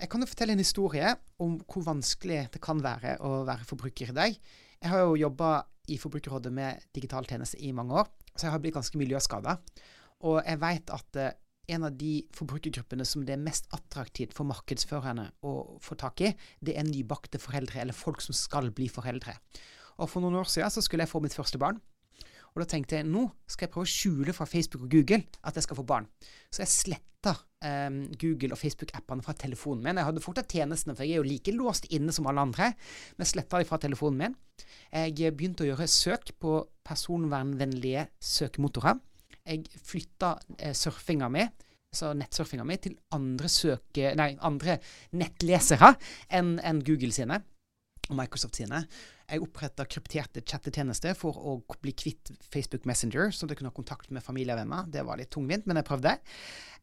Jeg kan jo fortelle en historie om hvor vanskelig det kan være å være forbruker i dag. Jeg har jo jobba i Forbrukerrådet med digital tjeneste i mange år, så jeg har blitt ganske miljøskada. Og jeg veit at uh, en av de forbrukergruppene som det er mest attraktivt for markedsførerne å få tak i, det er nybakte foreldre, eller folk som skal bli foreldre. Og for noen år siden så skulle jeg få mitt første barn. Og da tenkte jeg nå skal jeg prøve å skjule fra Facebook og Google at jeg skal få barn. Så jeg sletta um, Google og Facebook-appene fra telefonen min. Jeg hadde fortsatt tjenestene, for jeg er jo like låst inne som alle andre. Men jeg sletta de fra telefonen min. Jeg begynte å gjøre søk på personvernvennlige søkemotorer. Jeg flytta eh, surfinga mi så nettsurfinga mi til andre, søke, nei, andre nettlesere enn en Google sine og Microsoft sine. Jeg oppretta krypterte chattetjenester for å bli kvitt Facebook Messenger, så jeg kunne ha kontakt med familie og venner. Det var litt tungvint, men jeg prøvde.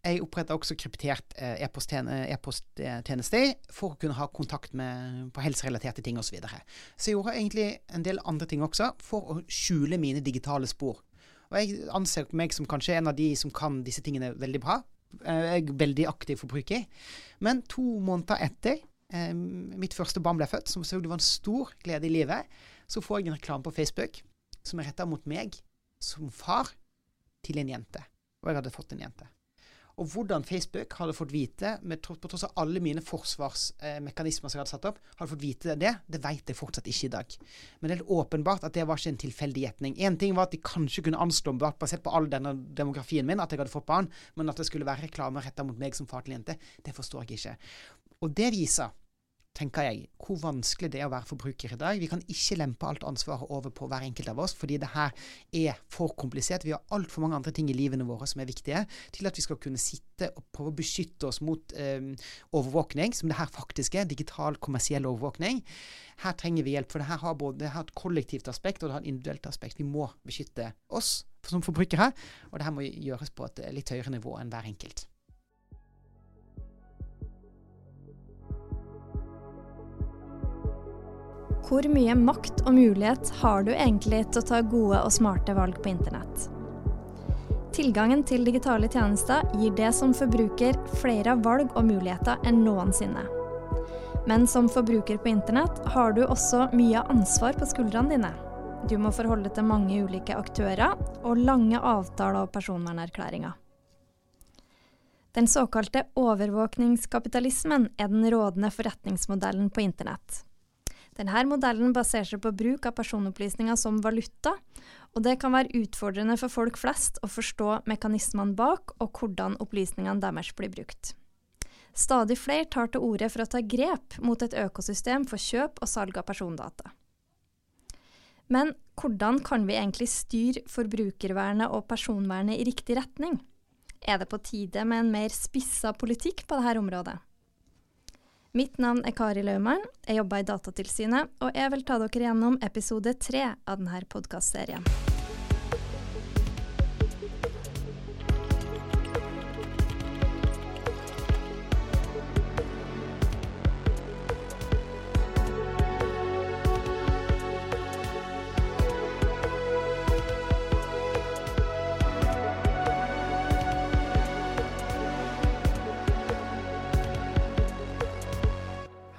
Jeg oppretta også kryptert eh, e-posttjeneste for å kunne ha kontakt med, på helserelaterte ting osv. Så, videre. så jeg gjorde egentlig en del andre ting også for å skjule mine digitale spor. Og jeg anser meg som kanskje en av de som kan disse tingene veldig bra. Eh, jeg er veldig aktiv forbruker. Men to måneder etter eh, mitt første barn ble født, som selvfølgelig var en stor glede i livet, så får jeg en reklame på Facebook som er retta mot meg som far til en jente. Og jeg hadde fått en jente. Og hvordan Facebook hadde fått vite, med, på tross av alle mine forsvarsmekanismer som jeg hadde satt opp, hadde fått vite det, det vet jeg fortsatt ikke i dag. Men det er åpenbart at det var ikke en tilfeldig gjetning. Én ting var at de kanskje kunne anslå, basert på all denne demografien min, at jeg hadde fått barn, men at det skulle være reklame retta mot meg som far til jente, det forstår jeg ikke. Og det viser tenker jeg, hvor vanskelig det er å være forbruker i dag. Vi kan ikke lempe alt ansvaret over på hver enkelt av oss, fordi det her er for komplisert. Vi har altfor mange andre ting i livene våre som er viktige, til at vi skal kunne sitte og prøve å beskytte oss mot eh, overvåkning, som det her faktisk er. Digital, kommersiell overvåkning. Her trenger vi hjelp, for det her har både det har et kollektivt aspekt og det har et individuelt aspekt. Vi må beskytte oss som forbrukere, og det her må gjøres på et litt høyere nivå enn hver enkelt. Hvor mye makt og mulighet har du egentlig til å ta gode og smarte valg på internett? Tilgangen til digitale tjenester gir det som forbruker flere valg og muligheter enn noensinne. Men som forbruker på internett har du også mye ansvar på skuldrene dine. Du må forholde til mange ulike aktører og lange avtaler og personvernerklæringer. Den såkalte overvåkningskapitalismen er den rådende forretningsmodellen på internett. Denne modellen baserer seg på bruk av personopplysninger som valuta, og det kan være utfordrende for folk flest å forstå mekanismene bak og hvordan opplysningene deres blir brukt. Stadig flere tar til orde for å ta grep mot et økosystem for kjøp og salg av persondata. Men hvordan kan vi egentlig styre forbrukervernet og personvernet i riktig retning? Er det på tide med en mer spissa politikk på dette området? Mitt navn er Kari Laumann, jeg jobber i Datatilsynet, og jeg vil ta dere gjennom episode tre av denne podkastserien.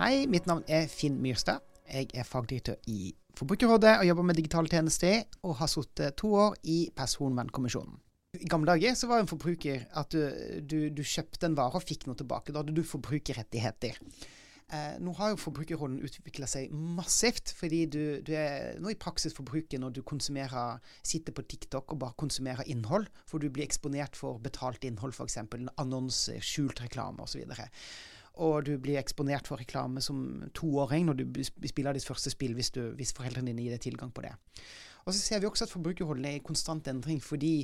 Hei, mitt navn er Finn Myrstad. Jeg er fagdirektør i Forbrukerrådet og jobber med digitale tjenester, og har sittet to år i Personvernkommisjonen. I gamle dager så var en forbruker at du, du, du, kjøpte en vare og fikk noe tilbake. Da hadde du forbrukerrettigheter. Eh, nå har jo forbrukerrollen utvikla seg massivt, fordi du, du, er nå i praksis forbruker når du konsumerer, sitter på TikTok og bare konsumerer innhold, for du blir eksponert for betalt innhold, f.eks. annonser, skjult reklame osv og du blir eksponert for reklame som toåring når du spiller ditt første spill, hvis, du, hvis, foreldrene dine gir deg tilgang på det. Og så ser vi også at forbrukerholdene er i konstant endring fordi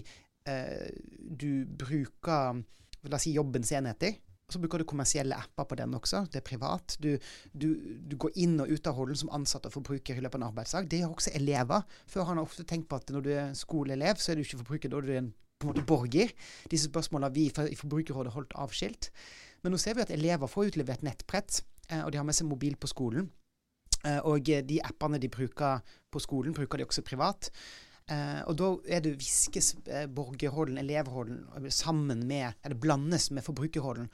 eh, du bruker la oss si jobbens enheter. Så bruker du kommersielle apper på den også. Det er privat. Du, du, du går inn og ut av holden som ansatt og forbruker i løpet av en arbeidsdag. Det gjør også elever. Før har man ofte tenkt på at når du er skoleelev, så er du ikke forbruker, da er du en på en måte borger. Disse spørsmålene har vi i Forbrukerrådet holdt avskilt. Men nå ser vi at elever får utlevert nettbrett, eh, og de har med seg mobil på skolen. Eh, og de appene de bruker på skolen, bruker de også privat. Uh, og da er det viskes uh, borgerrollen, elevrollen, sammen med Eller blandes med forbrukerrollen.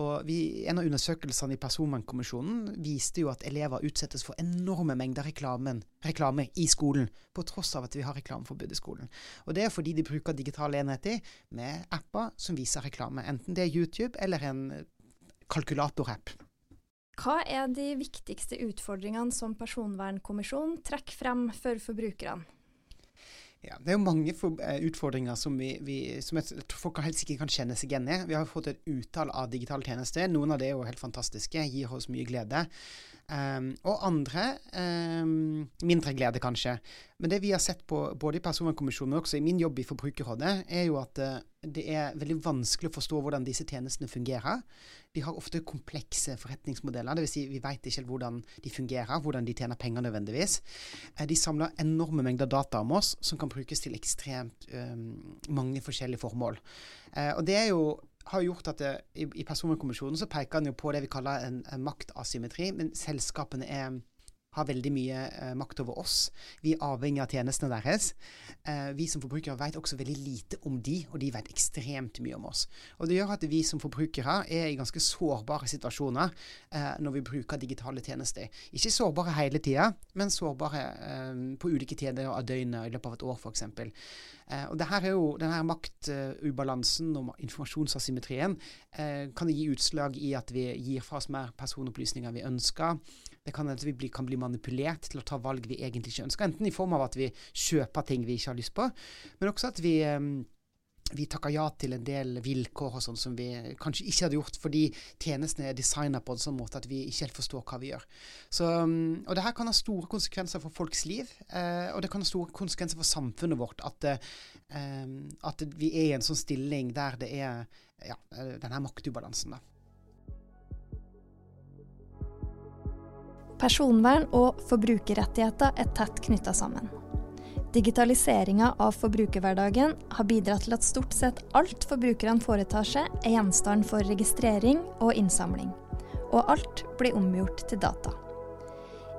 Og vi, En av undersøkelsene i Personvernkommisjonen viste jo at elever utsettes for enorme mengder reklame i skolen, på tross av at vi har reklameforbud i skolen. Og Det er fordi de bruker digitale enheter med apper som viser reklame, enten det er YouTube eller en kalkulatorapp. Hva er de viktigste utfordringene som Personvernkommisjonen trekker frem for forbrukerne? Ja, det er jo mange for, uh, utfordringer som, vi, vi, som jeg, folk helt sikkert kan kjenne seg igjen i. Vi har fått et utall av digitale tjenester. Noen av det er jo helt fantastiske, gir oss mye glede. Um, og andre um, mindre glede, kanskje. Men det vi har sett på både i Personvernkommisjonen, men også i min jobb i Forbrukerrådet, er jo at uh, det er veldig vanskelig å forstå hvordan disse tjenestene fungerer. De har ofte komplekse forretningsmodeller. Dvs. Si, vi vet ikke helt hvordan de fungerer, hvordan de tjener penger nødvendigvis. Uh, de samler enorme mengder data om oss som kan brukes til ekstremt um, mange forskjellige formål. Uh, og det er jo har gjort at det, i, i Personvernkommisjonen så peker han jo på det vi kaller en, en maktasymmetri. Men selskapene er, har veldig mye eh, makt over oss. Vi er avhengig av tjenestene deres. Eh, vi som forbrukere vet også veldig lite om de, og de vet ekstremt mye om oss. Og Det gjør at vi som forbrukere er i ganske sårbare situasjoner eh, når vi bruker digitale tjenester. Ikke sårbare hele tida, men sårbare eh, på ulike tider av døgnet i løpet av et år, f.eks. Eh, og det her er jo, denne maktubalansen og informasjonsasymmetrien eh, kan gi utslag i at vi gir fra oss mer personopplysninger vi ønsker. Det kan at vi bli, kan bli manipulert til å ta valg vi egentlig ikke ønsker. Enten i form av at vi kjøper ting vi ikke har lyst på, men også at vi eh, vi takka ja til en del vilkår og sånn som vi kanskje ikke hadde gjort fordi tjenestene er designa på en sånn måte at vi ikke helt forstår hva vi gjør. Så, mm, og det her kan ha store konsekvenser for folks liv, eh, og det kan ha store konsekvenser for samfunnet vårt at, eh, at vi er i en sånn stilling der det er ja, eh, denne maktubalansen. da. Personvern og forbrukerrettigheter er tett knytta sammen. Digitaliseringa av forbrukerhverdagen har bidratt til at stort sett alt forbrukerne foretar seg, er gjenstand for registrering og innsamling. Og alt blir omgjort til data.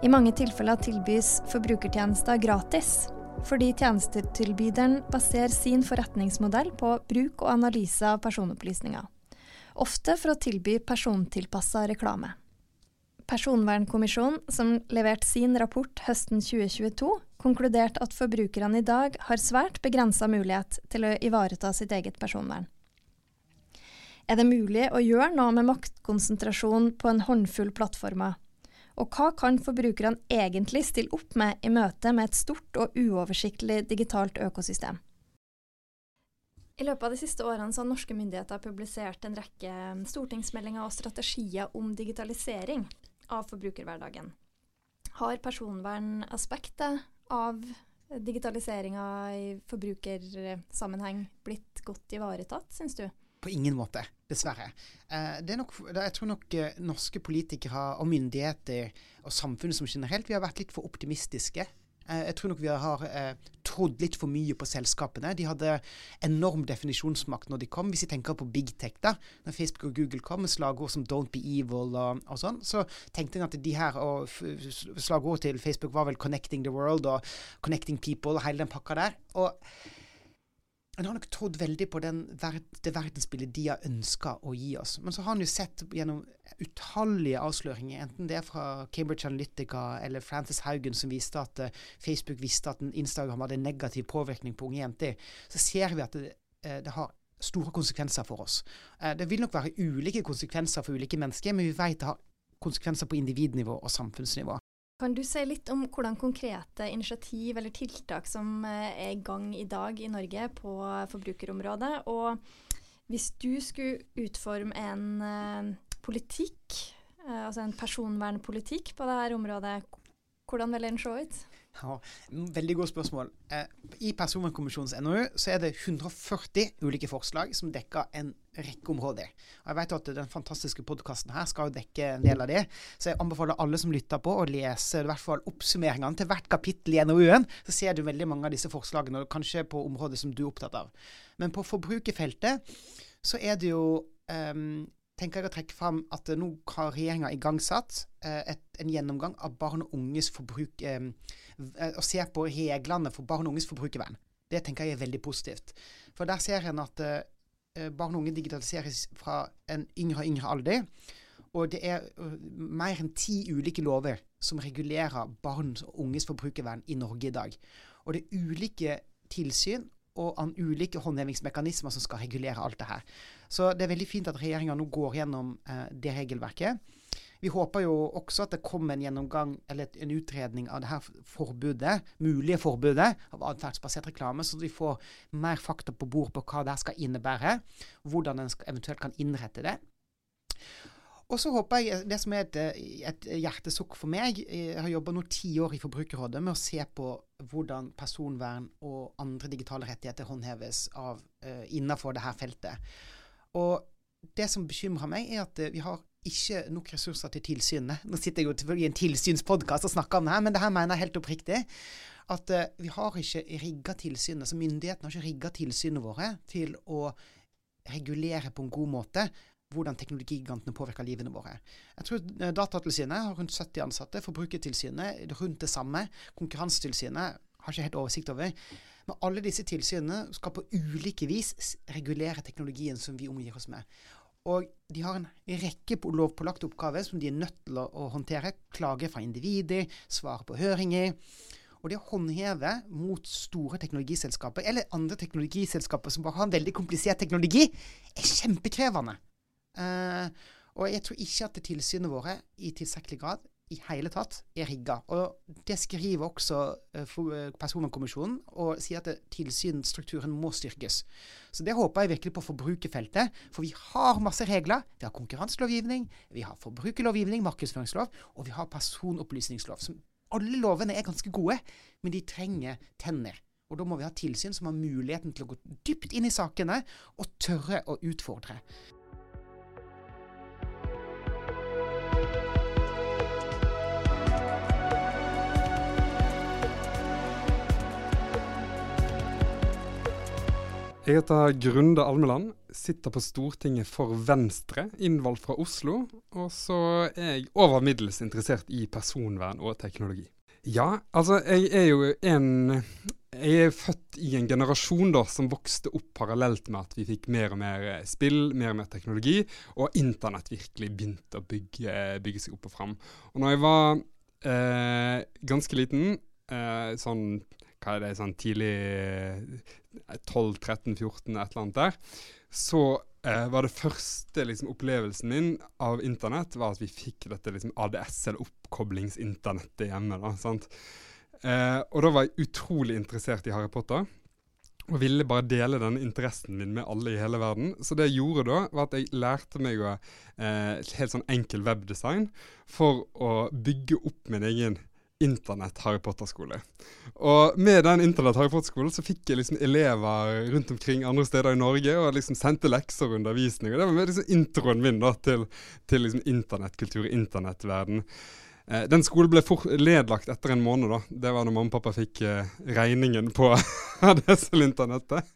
I mange tilfeller tilbys forbrukertjenester gratis, fordi tjenestetilbyderen baserer sin forretningsmodell på bruk og analyse av personopplysninger. Ofte for å tilby persontilpassa reklame. Personvernkommisjonen, som leverte sin rapport høsten 2022, konkluderte at forbrukerne i dag har svært begrensa mulighet til å ivareta sitt eget personvern. Er det mulig å gjøre noe med maktkonsentrasjon på en håndfull plattformer? Og hva kan forbrukerne egentlig stille opp med i møte med et stort og uoversiktlig digitalt økosystem? I løpet av de siste årene har norske myndigheter publisert en rekke stortingsmeldinger og strategier om digitalisering av forbrukerhverdagen. Har personvernaspektet av digitaliseringa i forbrukersammenheng blitt godt ivaretatt, syns du? På ingen måte, dessverre. Eh, nok, jeg tror nok eh, norske politikere og myndigheter og samfunnet som generelt, vi har vært litt for optimistiske jeg tror nok vi har eh, trodd litt for mye på selskapene. De hadde enorm definisjonsmakt når de kom. Hvis vi tenker på big tech, da, når Facebook og Google kom med slagord som 'don't be evil' og, og sånn, så tenkte jeg at de her og slagord til Facebook var vel 'connecting the world' og 'connecting people' og hele den pakka der. Og en har nok trodd veldig på ver det verdensbildet de har ønska å gi oss. Men så har han jo sett gjennom utallige avsløringer, enten det er fra Cambridge Analytica eller Francis Haugen som viste at uh, Facebook visste at Instagram hadde en negativ påvirkning på unge jenter, så ser vi at det, uh, det har store konsekvenser for oss. Uh, det vil nok være ulike konsekvenser for ulike mennesker, men vi vet det har konsekvenser på individnivå og samfunnsnivå. Kan du si litt om hvordan konkrete initiativ eller tiltak som eh, er i gang i dag i Norge på forbrukerområdet? Og hvis du skulle utforme en uh, politikk, uh, altså en personvernpolitikk på dette området, hvordan vil den se ut? Ja, Veldig godt spørsmål. Eh, I Personvernkommisjonens NOU så er det 140 ulike forslag som dekker en rekke områder. Og Jeg vet at den fantastiske podkasten her skal jo dekke en del av det, så jeg anbefaler alle som lytter på, å lese i hvert fall oppsummeringene til hvert kapittel i NOU-en. Så ser du veldig mange av disse forslagene, og kanskje på områder som du er opptatt av. Men på forbrukerfeltet så er det jo um, tenker jeg å trekke fram at nå har regjeringa igangsatt eh, et, en gjennomgang av barn og unges forbruk eh, Å se på reglene for barn og unges forbrukervern. Det tenker jeg er veldig positivt. For der ser en at eh, barn og unge digitaliseres fra en yngre og yngre alder. Og det er uh, mer enn ti ulike lover som regulerer barn og unges forbrukervern i Norge i dag. Og det er ulike tilsyn og an ulike håndhevingsmekanismer som skal regulere alt det her. Så det er veldig fint at regjeringa nå går gjennom eh, det regelverket. Vi håper jo også at det kommer en gjennomgang eller en utredning av det her forbudet, mulige forbudet av atferdsbasert reklame, så vi får mer fakta på bord på hva det skal innebære, hvordan en eventuelt kan innrette det. Og så håper jeg Det som er et, et hjertesukk for meg Jeg har jobba nå ti år i Forbrukerrådet med å se på hvordan personvern og andre digitale rettigheter håndheves uh, innenfor dette feltet. Og det som bekymrer meg, er at uh, vi har ikke nok ressurser til tilsynet. Nå sitter jeg jo i en tilsynspodkast og snakker om det her, men det her mener jeg helt oppriktig. At uh, vi har ikke rigga tilsynet, så myndighetene har ikke rigga tilsynene våre til å regulere på en god måte hvordan teknologigigantene påvirker livene våre. Jeg tror eh, Datatilsynet har rundt 70 ansatte. Forbrukertilsynet rundt det samme. Konkurransetilsynet har ikke helt oversikt over. Men alle disse tilsynene skal på ulike vis regulere teknologien som vi omgir oss med. Og de har en rekke lovpålagte oppgaver som de er nødt til å, håndtere. Klager fra individer, svare på høringer. Og det å håndheve mot store teknologiselskaper, eller andre teknologiselskaper som bare har en veldig komplisert teknologi, er kjempekrevende. Uh, og jeg tror ikke at tilsynene våre i tilstrekkelig grad i hele tatt er rigga. Og det skriver også uh, Personvernkommisjonen, og sier at tilsynsstrukturen må styrkes. Så det håper jeg virkelig på forbrukerfeltet. For vi har masse regler. Vi har konkurranselovgivning, vi har forbrukerlovgivning, markedsføringslov, og vi har personopplysningslov. Som alle lovene er ganske gode, men de trenger tenner. Og da må vi ha tilsyn som har muligheten til å gå dypt inn i sakene og tørre å utfordre. Jeg heter Grunde Almeland, sitter på Stortinget for Venstre, innvalgt fra Oslo. Og så er jeg over middels interessert i personvern og teknologi. Ja, altså jeg er jo en Jeg er født i en generasjon da som vokste opp parallelt med at vi fikk mer og mer spill, mer og mer teknologi, og internett virkelig begynte å bygge, bygge seg opp og fram. Og når jeg var eh, ganske liten, eh, sånn hva er det, sånn tidlig 12-13-14, et eller annet der, så eh, var det første liksom, opplevelsen min av internett var at vi fikk dette liksom, ADS, eller oppkoblingsinternettet hjemme. da, sant? Eh, og da var jeg utrolig interessert i Harry Potter. Og ville bare dele denne interessen min med alle i hele verden. Så det jeg gjorde da, var at jeg lærte meg å, eh, helt sånn enkel webdesign for å bygge opp min egen internett-Harry Potter-skole. Og med den internett-Harry Potter-skolen så fikk jeg liksom elever rundt omkring andre steder i Norge og liksom sendte lekser og undervisning. Og det var med liksom introen min da til, til liksom internettkultur, internettverden. Eh, den skolen ble nedlagt etter en måned. da. Det var når mamma og pappa fikk eh, regningen på ADSL-internettet.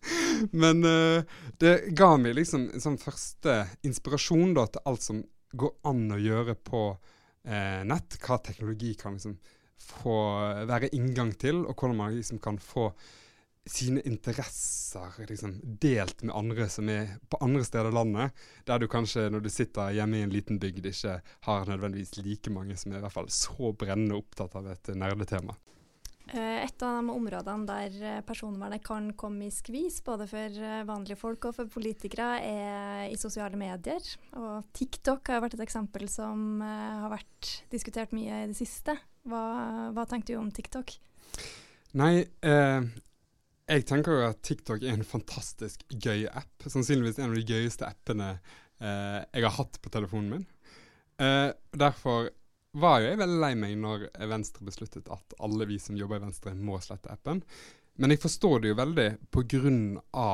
Men eh, det ga meg liksom en sånn første inspirasjon da til alt som går an å gjøre på eh, nett. Hva teknologi kan liksom få være inngang til, og hvordan man liksom kan få sine interesser liksom, delt med andre som er på andre steder i landet, der du kanskje når du sitter hjemme i en liten bygd ikke har nødvendigvis like mange som er i hvert fall så brennende opptatt av et nerdetema. Eh, et av de områdene der eh, personvernet kan komme i skvis, både for eh, vanlige folk og for politikere, er i sosiale medier. Og TikTok har vært et eksempel som har vært diskutert mye i det siste. Hva, hva tenker du om TikTok? Nei, eh, jeg tenker jo at TikTok er en fantastisk gøy app. Sannsynligvis en av de gøyeste appene eh, jeg har hatt på telefonen min. Eh, derfor var jo jeg veldig lei meg når Venstre besluttet at alle vi som jobber i Venstre, må slette appen. Men jeg forstår det jo veldig pga.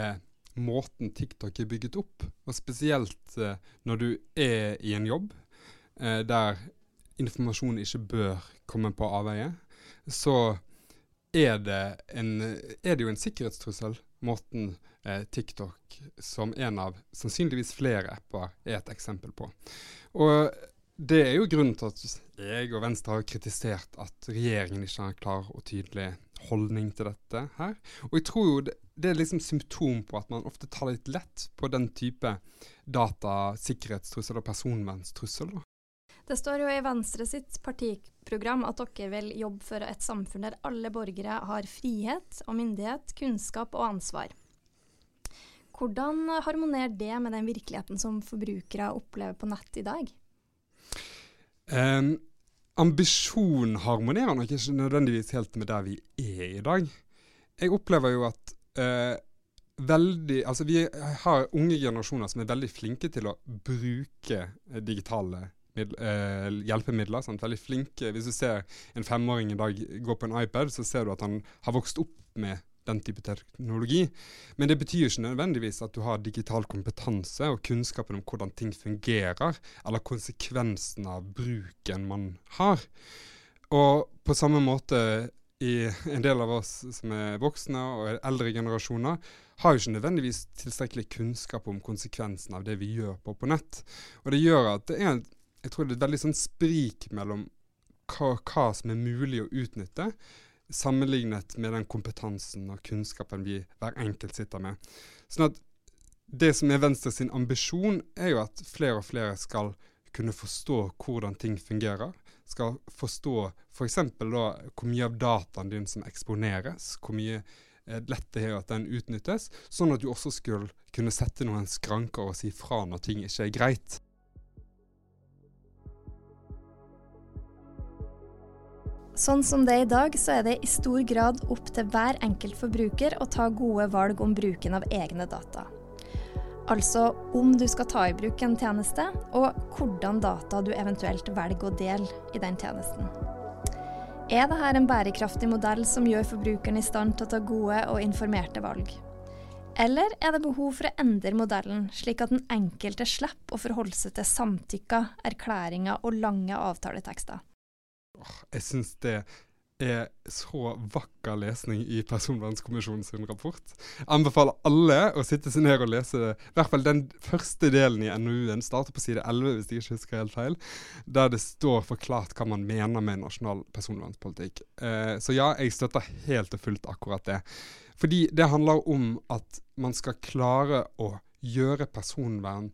Eh, måten TikTok er bygget opp. Og spesielt eh, når du er i en jobb eh, der informasjon ikke bør komme på avveie, så er det, en, er det jo en sikkerhetstrussel, måten eh, TikTok som en av sannsynligvis flere apper er et eksempel på. Og det er jo grunnen til at jeg og Venstre har kritisert at regjeringen ikke har en klar og tydelig holdning til dette her. Og jeg tror jo det, det er liksom symptom på at man ofte tar litt lett på den type datasikkerhetstrussel og personvernstrussel. Det står jo i Venstre sitt partiprogram at dere vil jobbe for et samfunn der alle borgere har frihet og myndighet, kunnskap og ansvar. Hvordan harmonerer det med den virkeligheten som forbrukere opplever på nett i dag? Um, ambisjonen harmonerer nok ikke nødvendigvis helt med der vi er i dag. Jeg opplever jo at uh, veldig Altså vi har unge generasjoner som er veldig flinke til å bruke digitale uh, hjelpemidler. Sant? Veldig flinke. Hvis du ser en femåring i dag gå på en iPad, så ser du at han har vokst opp med den type teknologi. Men det betyr ikke nødvendigvis at du har digital kompetanse og kunnskapen om hvordan ting fungerer, eller konsekvensen av bruken man har. Og på samme måte i en del av oss som er voksne og eldre generasjoner, har jo ikke nødvendigvis tilstrekkelig kunnskap om konsekvensen av det vi gjør på, på nett. Og det gjør at det er, jeg tror det er et veldig sånn sprik mellom hva, hva som er mulig å utnytte, sammenlignet med den kompetansen og kunnskapen vi hver enkelt sitter med. Sånn at det som er Venstre sin ambisjon, er jo at flere og flere skal kunne forstå hvordan ting fungerer. Skal forstå f.eks. For da hvor mye av dataen din som eksponeres, hvor mye eh, lett det er at den utnyttes, sånn at du også skulle kunne sette noen skranker og si fra når ting ikke er greit. Sånn som det er i dag, så er det i stor grad opp til hver enkelt forbruker å ta gode valg om bruken av egne data. Altså om du skal ta i bruk en tjeneste, og hvordan data du eventuelt velger å dele i den tjenesten. Er dette en bærekraftig modell som gjør forbrukeren i stand til å ta gode og informerte valg? Eller er det behov for å endre modellen, slik at den enkelte slipper å forholde seg til samtykker, erklæringer og lange avtaletekster? Jeg syns det er så vakker lesning i Personvernkommisjonen sin rapport. Jeg anbefaler alle å sitte seg ned og lese i hvert fall den første delen i NOU-en. Starter på side 11, hvis jeg ikke husker helt feil. Der det står forklart hva man mener med nasjonal personvernpolitikk. Eh, så ja, jeg støtter helt og fullt akkurat det. Fordi det handler om at man skal klare å gjøre personvern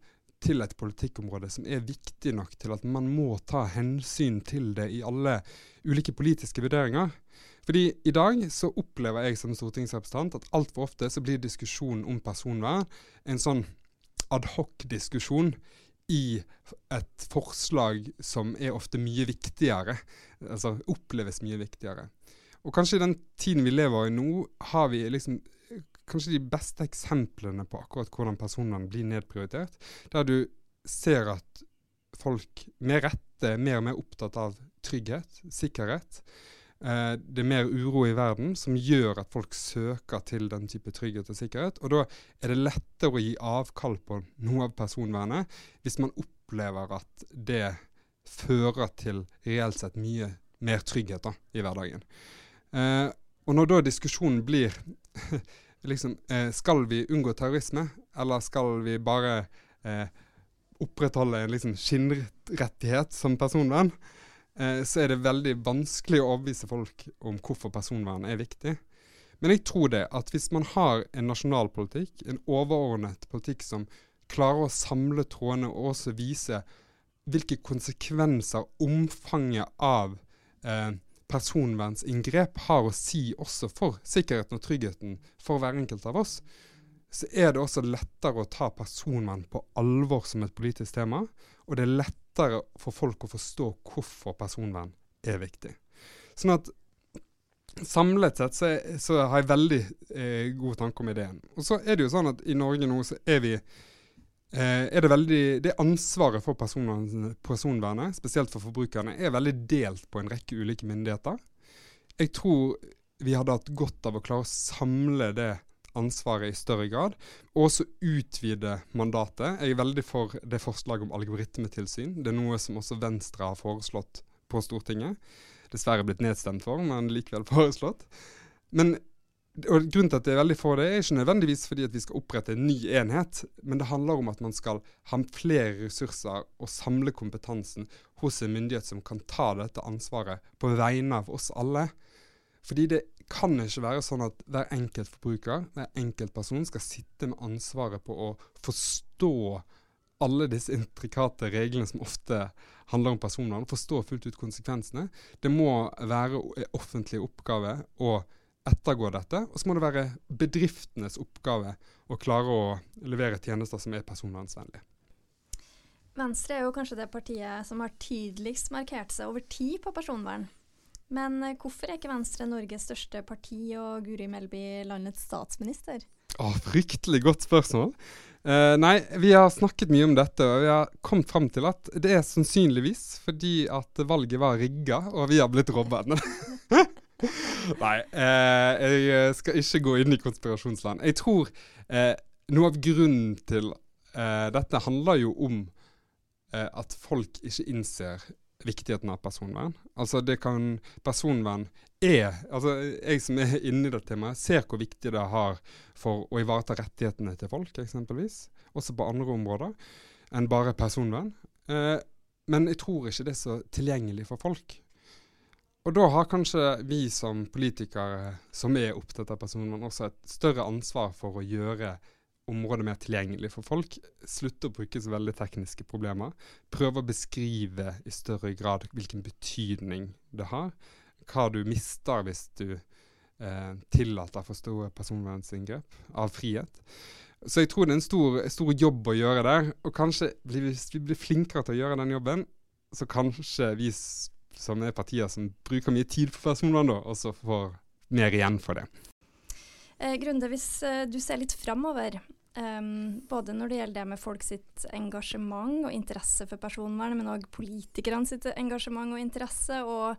til et politikkområde som er viktig nok til at man må ta hensyn til det i alle ulike politiske vurderinger. Fordi i dag så opplever jeg som stortingsrepresentant at altfor ofte så blir diskusjonen om personvern en sånn adhoc-diskusjon i et forslag som er ofte mye viktigere. Altså oppleves mye viktigere. Og kanskje i den tiden vi lever i nå, har vi liksom kanskje de beste eksemplene på akkurat hvordan personvern blir nedprioritert. Der du ser at folk med rette er mer og mer opptatt av trygghet, sikkerhet. Eh, det er mer uro i verden som gjør at folk søker til den type trygghet og sikkerhet. Og da er det lettere å gi avkall på noe av personvernet hvis man opplever at det fører til reelt sett mye mer trygghet da, i hverdagen. Eh, og når da diskusjonen blir liksom, eh, Skal vi unngå terrorisme, eller skal vi bare eh, opprettholde en liksom skinnrettighet som personvern, eh, så er det veldig vanskelig å overbevise folk om hvorfor personvern er viktig. Men jeg tror det at hvis man har en nasjonal politikk, en overordnet politikk som klarer å samle trådene og også vise hvilke konsekvenser omfanget av eh, personverninngrep har å si også for sikkerheten og tryggheten for hver enkelt av oss, så er det også lettere å ta personvern på alvor som et politisk tema. Og det er lettere for folk å forstå hvorfor personvern er viktig. Sånn at samlet sett så, så har jeg veldig eh, god tanke om ideen. Og så er det jo sånn at i Norge nå så er vi er det veldig Det ansvaret for personvernet, spesielt for forbrukerne, er veldig delt på en rekke ulike myndigheter. Jeg tror vi hadde hatt godt av å klare å samle det ansvaret i større grad, og også utvide mandatet. Jeg er veldig for det forslaget om algoritmetilsyn. Det er noe som også Venstre har foreslått på Stortinget. Dessverre blitt nedstemt for, men likevel foreslått. Men og Grunnen til at det er veldig for det, er ikke nødvendigvis fordi at vi skal opprette en ny enhet, men det handler om at man skal ha flere ressurser og samle kompetansen hos en myndighet som kan ta dette ansvaret på vegne av oss alle. Fordi det kan ikke være sånn at hver enkelt forbruker, hver enkelt person, skal sitte med ansvaret på å forstå alle disse intrikate reglene som ofte handler om personvern, forstå fullt ut konsekvensene. Det må være en offentlig oppgave å ettergå dette. Og så må det være bedriftenes oppgave å klare å levere tjenester som er personvernsvennlige. Venstre er jo kanskje det partiet som har tydeligst markert seg over tid på personvern. Men eh, hvorfor er ikke Venstre Norges største parti og Guri Melby landets statsminister? Å, fryktelig godt spørsmål. Uh, nei, vi har snakket mye om dette, og vi har kommet fram til at det er sannsynligvis fordi at valget var rigga, og vi har blitt robbet. nei, eh, jeg skal ikke gå inn i konspirasjonsland. Jeg tror eh, noe av grunnen til dette handler jo om at folk ikke innser viktigheten av personvern. Altså det kan Personvern er Altså jeg som er inne i det temaet, ser hvor viktig det har for å ivareta rettighetene til folk, eksempelvis. Også på andre områder enn bare personvern. Eh, men jeg tror ikke det er så tilgjengelig for folk. Og da har kanskje vi som politikere som er opptatt av personvern, også et større ansvar for å gjøre området mer tilgjengelig for folk. Slutte å bruke så veldig tekniske problemer. Prøve å beskrive i større grad hvilken betydning det har. Hva du mister hvis du eh, tillater for store personverninngrep av frihet. Så jeg tror det er en stor, stor, jobb å gjøre der. Og kanskje hvis vi blir flinkere til å gjøre den jobben, så kanskje vi som er partier som bruker mye tid på personvern, og så får mer igjen for det. Eh, Grunde, hvis eh, du ser litt framover, Um, både når det gjelder det med folk sitt engasjement og interesse for personvern, men òg politikerne sitt engasjement og interesse, og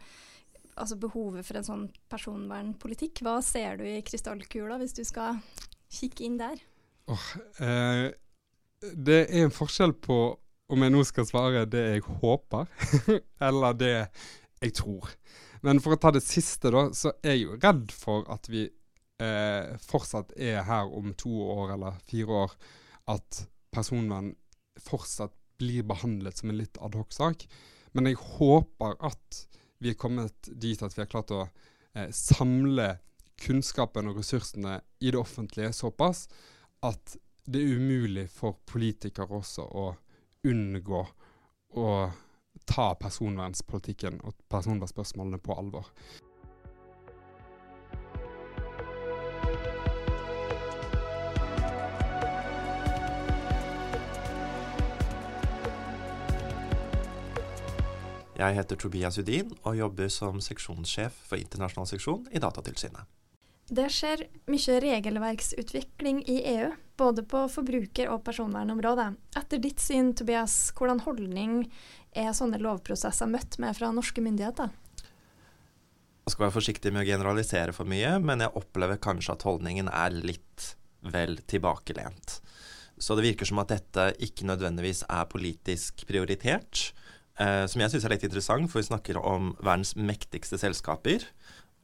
altså behovet for en sånn personvernpolitikk. Hva ser du i krystallkula, hvis du skal kikke inn der? Oh, eh, det er en forskjell på om jeg nå skal svare det jeg håper, eller det jeg tror. Men for å ta det siste, da, så er jeg jo redd for at vi eh, fortsatt er her om to år eller fire år, at personvern fortsatt blir behandlet som en litt adhoc-sak. Men jeg håper at vi er kommet dit at vi har klart å eh, samle kunnskapen og ressursene i det offentlige såpass at det er umulig for politikere også å unngå å ta personvernspolitikken og personvernspørsmålene på alvor. Jeg heter Tobias Udin og jobber som seksjonssjef for internasjonal seksjon i Datatilsynet. Det skjer mye regelverksutvikling i EU, både på forbruker- og personvernområdet. Etter ditt syn, Tobias, hvordan holdning er sånne lovprosesser møtt med fra norske myndigheter? Jeg skal være forsiktig med å generalisere for mye, men jeg opplever kanskje at holdningen er litt vel tilbakelent. Så det virker som at dette ikke nødvendigvis er politisk prioritert eh, som jeg syns er litt interessant, for vi snakker om verdens mektigste selskaper.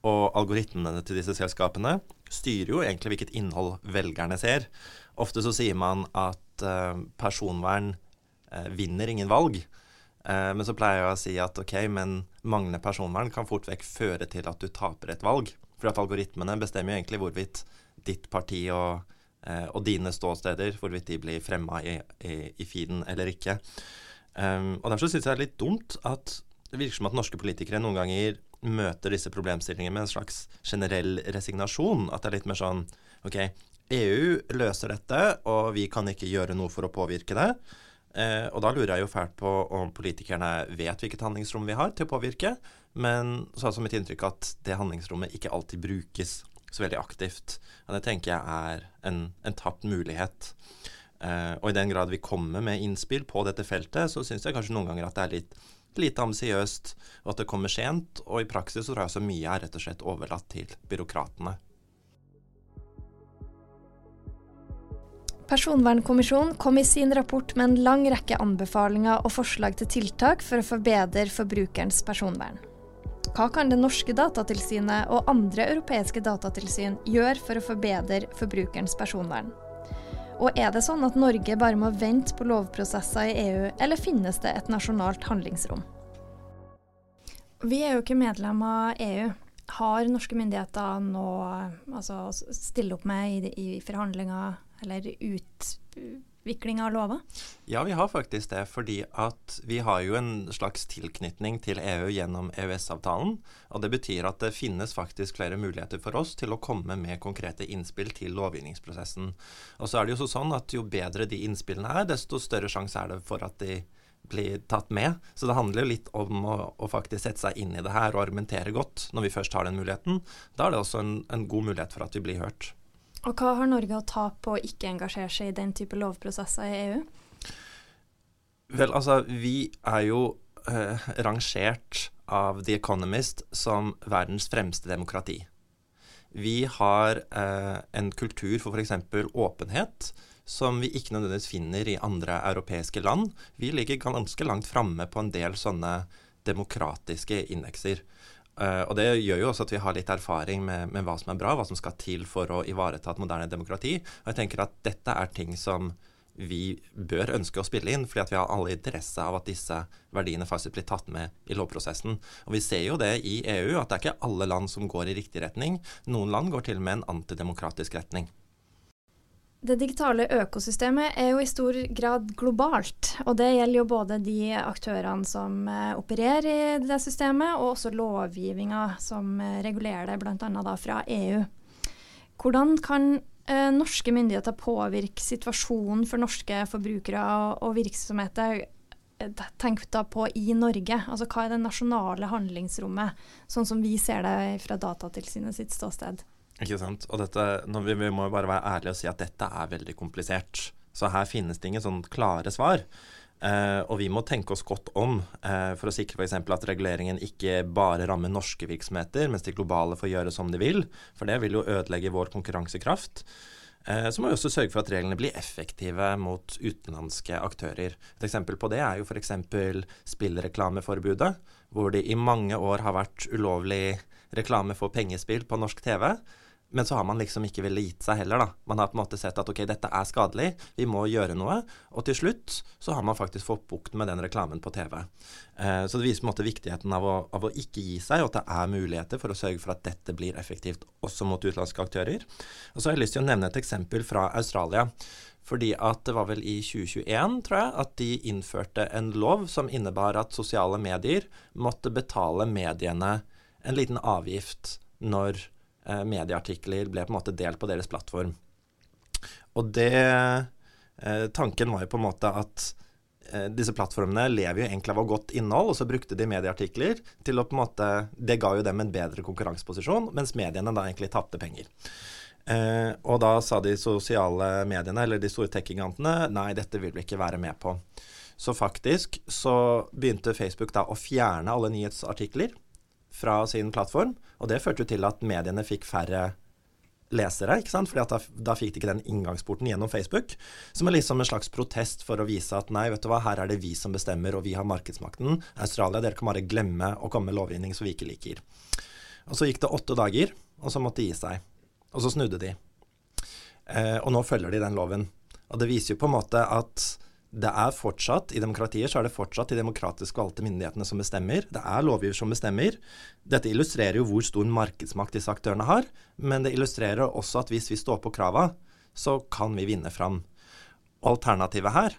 Og algoritmene til disse selskapene styrer jo egentlig hvilket innhold velgerne ser. Ofte så sier man at eh, personvern eh, vinner ingen valg. Eh, men så pleier jeg å si at ok, men manglende personvern kan fort vekk føre til at du taper et valg. For at algoritmene bestemmer jo egentlig hvorvidt ditt parti og, og dine ståsteder, hvorvidt de blir fremma i, i, i feeden eller ikke. Um, og Derfor syns jeg det er litt dumt at det virker som at norske politikere noen ganger møter disse problemstillingene med en slags generell resignasjon. At det er litt mer sånn OK, EU løser dette, og vi kan ikke gjøre noe for å påvirke det. Eh, og da lurer jeg jo fælt på om politikerne vet hvilket handlingsrom vi har til å påvirke, men så er altså mitt inntrykk at det handlingsrommet ikke alltid brukes så veldig aktivt. Og det tenker jeg er en, en tapt mulighet. Eh, og i den grad vi kommer med innspill på dette feltet, så syns jeg kanskje noen ganger at det er litt lite ambisiøst, og at det kommer sent. Og i praksis så tror jeg så mye er rett og slett overlatt til byråkratene. Personvernkommisjonen kom i sin rapport med en lang rekke anbefalinger og forslag til tiltak for å forbedre forbrukerens personvern. Hva kan det norske datatilsynet og andre europeiske datatilsyn gjøre for å forbedre forbrukerens personvern? Og er det sånn at Norge bare må vente på lovprosesser i EU, eller finnes det et nasjonalt handlingsrom? Vi er jo ikke medlem av EU. har norske myndigheter nå altså, stille opp med i, i forhandlinger eller utvikling av lover? Ja, vi har faktisk det. Fordi at vi har jo en slags tilknytning til EU gjennom EØS-avtalen. Og det betyr at det finnes faktisk flere muligheter for oss til å komme med konkrete innspill til lovgivningsprosessen. Og så er det jo sånn at jo bedre de innspillene er, desto større sjanse er det for at de blir tatt med. Så det handler jo litt om å, å, faktisk sette seg inn i det her og argumentere godt når vi først har den muligheten. Da er det også en, en god mulighet for at vi blir hørt. Og hva har Norge å tape på å ikke engasjere seg i den type lovprosesser i EU? Vel, altså, vi er jo eh, rangert av The Economist som verdens fremste demokrati. Vi har eh, en kultur for f.eks. åpenhet som vi ikke nødvendigvis finner i andre europeiske land. Vi ligger ganske langt framme på en del sånne demokratiske indekser. Uh, og Det gjør jo også at vi har litt erfaring med, med, hva som er bra, hva som skal til for å ivareta et moderne demokrati. Og jeg tenker at dette er ting som vi bør ønske å spille inn, fordi at vi har alle interesse av at disse verdiene faktisk blir tatt med i lovprosessen. Og Vi ser jo det i EU, at det er ikke alle land som går i riktig retning. Noen land går til og med en antidemokratisk retning. Det digitale økosystemet er jo i stor grad globalt. Og det gjelder jo både de aktørene som eh, opererer i det systemet, og også lovgivninga som eh, regulerer det, bl.a. fra EU. Hvordan kan eh, norske myndigheter påvirke situasjonen for norske forbrukere og, og virksomheter? Tenk da på i Norge. Altså hva er det nasjonale handlingsrommet, sånn som vi ser det fra Datatilsynet sitt ståsted? Ikke sant. Og dette, vi, vi må bare være ærlige og si at dette er veldig komplisert. Så her finnes det ingen sånn klare svar. Eh, og vi må tenke oss godt om eh, for å sikre f.eks. at reguleringen ikke bare rammer norske virksomheter, mens de globale får gjøre som de vil. For det vil jo ødelegge vår konkurransekraft. Eh, så må vi også sørge for at reglene blir effektive mot utenlandske aktører. Et eksempel på det er jo f.eks. spillreklameforbudet, hvor det i mange år har vært ulovlig reklame for pengespill på norsk TV. Men så har man liksom ikke villet gitt seg heller, da. Man har på en måte sett at ok, dette er skadelig, vi må gjøre noe. Og til slutt så har man faktisk fått bukt med den reklamen på TV. Eh, så det viser på en måte viktigheten av å, av å, ikke gi seg, og at det er muligheter for å sørge for at dette blir effektivt også mot utenlandske aktører. Og så har jeg lyst til å nevne et eksempel fra Australia. Fordi at det var vel i 2021, tror jeg, at de innførte en lov som innebar at sosiale medier måtte betale mediene en liten avgift når medieartikler ble på en måte delt på deres plattform. Og det eh, Tanken var jo på en måte at eh, disse plattformene lever jo egentlig av å godt innhold, og så brukte de medieartikler til å på en måte Det ga jo dem en bedre konkurranseposisjon, mens mediene da egentlig tapte penger. Eh, og da sa de sosiale mediene, eller de store tech-gigantene, nei, dette vil vi ikke være med på. Så faktisk så begynte Facebook da å fjerne alle nyhetsartikler fra sin plattform. Og det førte jo til at mediene fikk færre lesere, ikke sant? Fordi da, da, fikk de ikke den inngangsporten gjennom Facebook. Som er liksom en slags protest for å vise at nei, vet du hva, her er det vi som bestemmer, og vi har markedsmakten. Australia, dere kan bare glemme å komme med lovgivning som vi ikke liker. Og så gikk det åtte dager, og så måtte de gi seg. Og så snudde de. Eh, og nå følger de den loven. Og det viser jo på en måte at det er fortsatt, I demokratier så er det fortsatt de demokratisk valgte myndighetene som bestemmer. Det er lovgiver som bestemmer. Dette illustrerer jo hvor stor markedsmakt disse aktørene har. Men det illustrerer også at hvis vi står på krava, så kan vi vinne fram. Alternativet her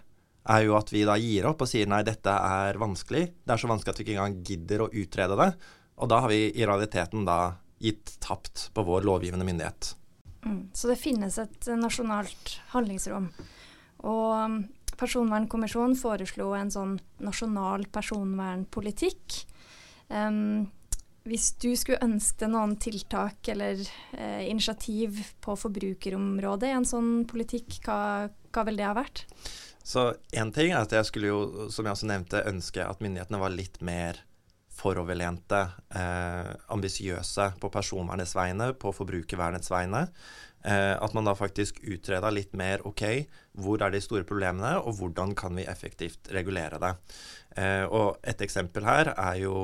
er jo at vi da gir opp og sier nei, dette er vanskelig. Det er så vanskelig at vi ikke engang gidder å utrede det. Og da har vi i realiteten da gitt tapt på vår lovgivende myndighet. Mm, så det finnes et nasjonalt handlingsrom. Og Personvernkommisjonen foreslo en sånn nasjonal personvernpolitikk. Um, hvis du skulle ønske noen tiltak eller eh, initiativ på forbrukerområdet i en sånn politikk, hva, hva vil det ha vært? Så én ting er at jeg skulle jo, som jeg også nevnte, ønske at myndighetene var litt mer foroverlente, eh, ambisiøse på personvernets vegne, på forbrukervernets vegne. Eh, at man da faktisk utreda litt mer ok, hvor er de store problemene, og hvordan kan vi effektivt regulere det. Eh, og et eksempel her er jo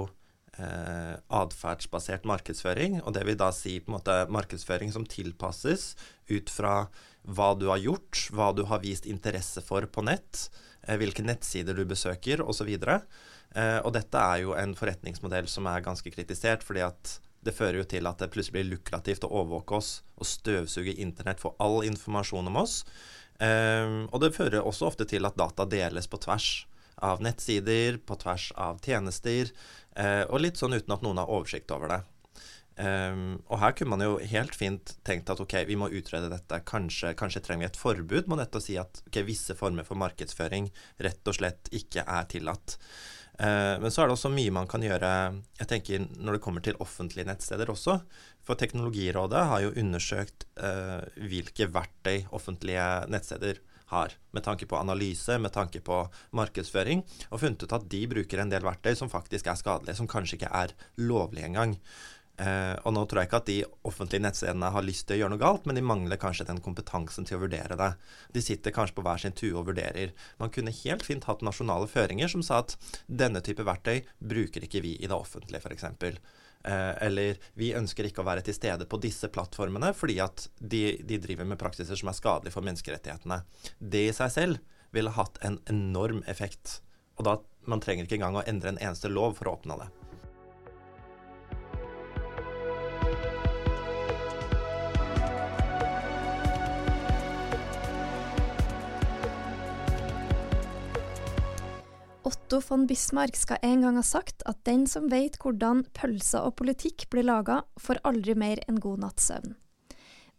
eh, atferdsbasert markedsføring. Og det vil da si på en måte markedsføring som tilpasses ut fra hva du har gjort, hva du har vist interesse for på nett, eh, hvilke nettsider du besøker osv. Og, så og dette er jo en forretningsmodell som er ganske kritisert, fordi at Det fører jo til at det plutselig blir lukrativt å overvåke oss og støvsuge internett for all informasjon om oss. Um, og det fører også ofte til at data deles på tvers av nettsider, på tvers av tjenester, uh, og litt sånn uten at noen har oversikt over det. Um, og her kunne man jo helt fint tenkt at ok, vi må utrede dette. Kanskje, kanskje trenger vi et forbud mot dette og si at okay, visse former for markedsføring rett og slett ikke er tillatt. Uh, men så er det også mye man kan gjøre jeg tenker når det kommer til offentlige nettsteder også. For Teknologirådet har jo undersøkt eh, hvilke verktøy offentlige nettsteder har, med tanke på analyse, med tanke på markedsføring, og funnet ut at de bruker en del verktøy som faktisk er skadelige, som kanskje ikke er lovlige engang. Uh, og nå tror jeg ikke at de offentlige nettstedene har lyst til å gjøre noe galt, men de mangler kanskje den kompetansen til å vurdere det. De sitter kanskje på hver sin tue og vurderer. Man kunne helt fint hatt nasjonale føringer som sa at denne type verktøy bruker ikke vi i det offentlige, f.eks. Uh, eh, eller vi ønsker ikke å være til stede på disse plattformene fordi at de, de driver med praksiser som er skadelige for menneskerettighetene. Det i seg selv ville hatt en enorm effekt. Og da man trenger ikke engang å endre en eneste lov for å oppnå det. Otto von Bismarck skal en gang ha sagt at den som vet hvordan pølser og politikk blir laga, får aldri mer enn god natts søvn.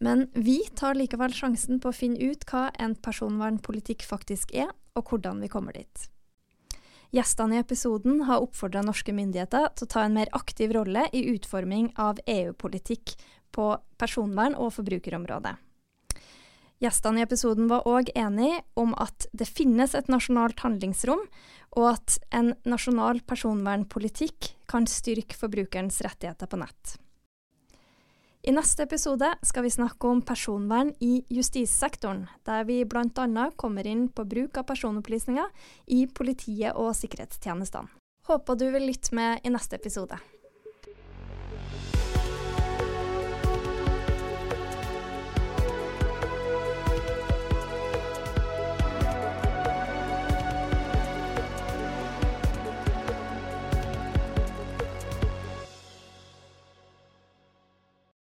Men vi tar likevel sjansen på å finne ut hva en personvernpolitikk faktisk er, og hvordan vi kommer dit. Gjestene i episoden har oppfordra norske myndigheter til å ta en mer aktiv rolle i utforming av EU-politikk på personvern- og forbrukerområdet. Gjestene i episoden var òg enige om at det finnes et nasjonalt handlingsrom, og at en nasjonal personvernpolitikk kan styrke forbrukerens rettigheter på nett. I neste episode skal vi snakke om personvern i justissektoren, der vi bl.a. kommer inn på bruk av personopplysninger i politiet og sikkerhetstjenestene. Håper du vil lytte med i neste episode.